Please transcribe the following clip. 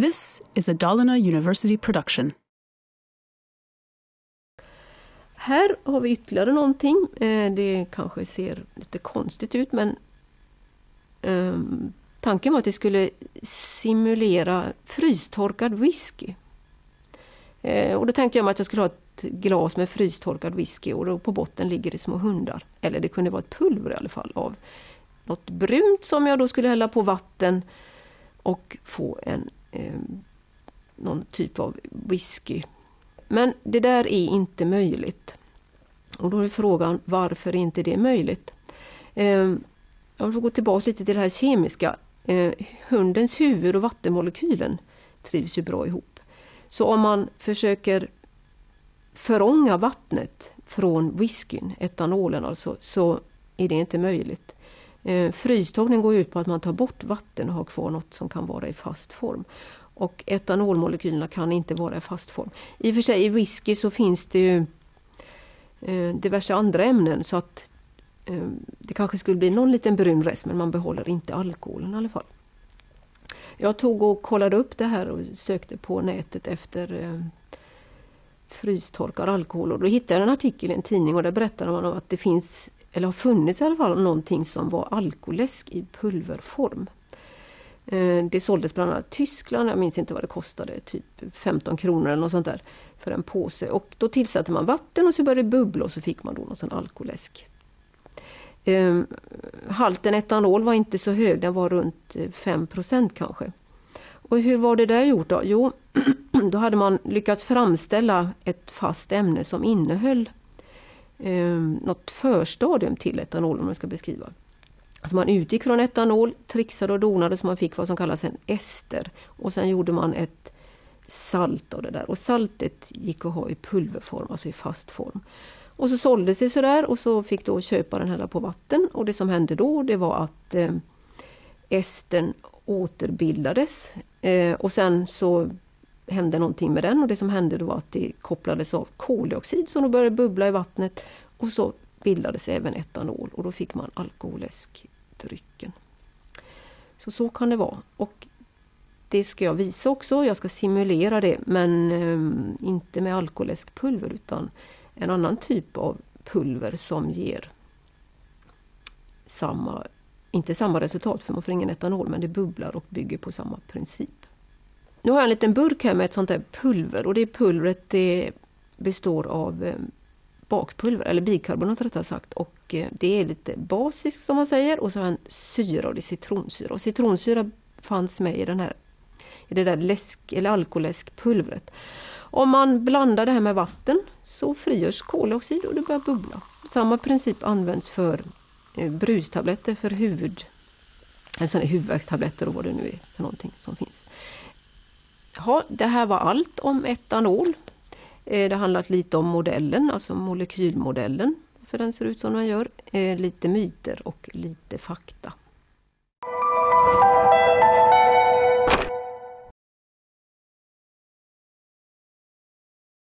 This is a Dalarna University production. Här har vi ytterligare någonting. Eh, det kanske ser lite konstigt ut men um, tanken var att det skulle simulera frystorkad whisky. Eh, och då tänkte jag mig att jag skulle ha ett glas med frystorkad whisky och då på botten ligger det små hundar. Eller det kunde vara ett pulver i alla fall av något brunt som jag då skulle hälla på vatten och få en eh, någon typ av whisky. Men det där är inte möjligt. Och då är frågan varför inte det är möjligt? Eh, jag får gå tillbaka lite till det här kemiska. Eh, hundens huvud och vattenmolekylen trivs ju bra ihop. Så om man försöker förånga vattnet från whiskyn, etanolen alltså, så är det inte möjligt. Eh, Frystagning går ut på att man tar bort vatten och har kvar något som kan vara i fast form. Och etanolmolekylerna kan inte vara i fast form. I och för sig i whisky så finns det ju eh, diverse andra ämnen så att eh, det kanske skulle bli någon liten brun rest men man behåller inte alkoholen i alla fall. Jag tog och kollade upp det här och sökte på nätet efter frystorkad alkohol och då hittade jag en artikel i en tidning och där berättade man om att det finns eller har funnits i alla fall, någonting som var alkoläsk i pulverform. Eh, det såldes bland annat i Tyskland, jag minns inte vad det kostade, typ 15 kronor eller något sånt där för en påse. Och då tillsatte man vatten och så började det bubbla och så fick man då någon sån alkoläsk. Eh, halten etanol var inte så hög, den var runt eh, 5% kanske. Och hur var det där gjort då? Jo, då hade man lyckats framställa ett fast ämne som innehöll eh, något förstadium till etanol om man ska beskriva. Alltså man utgick från etanol, trixade och donade så man fick vad som kallas en ester. Och sen gjorde man ett salt av det där. Och saltet gick att ha i pulverform, alltså i fast form. Och så såldes det sådär och så fick då köparen hälla på vatten. Och det som hände då det var att eh, estern återbildades. Eh, och sen så hände någonting med den och det som hände då var att det kopplades av koldioxid som då började bubbla i vattnet och så bildades även etanol och då fick man alkoläskdrycken. Så så kan det vara. Och det ska jag visa också, jag ska simulera det men eh, inte med alkoläskpulver utan en annan typ av pulver som ger samma, inte samma resultat för man får ingen etanol men det bubblar och bygger på samma princip. Nu har jag en liten burk här med ett sånt där pulver och det pulvret det består av eh, bakpulver, eller bikarbonat rättare sagt. Och eh, det är lite basiskt som man säger och så har jag en syra och det är citronsyra. Och citronsyra fanns med i, den här, i det där läsk, eller alkoläskpulvret. Om man blandar det här med vatten så frigörs koldioxid och det börjar bubbla. Samma princip används för eh, brustabletter för huvud, eller sådana huvudvärkstabletter och vad det nu är för någonting som finns. Ja, det här var allt om etanol. Eh, det har handlat lite om modellen, alltså molekylmodellen, för den ser ut som den gör. Eh, lite myter och lite fakta.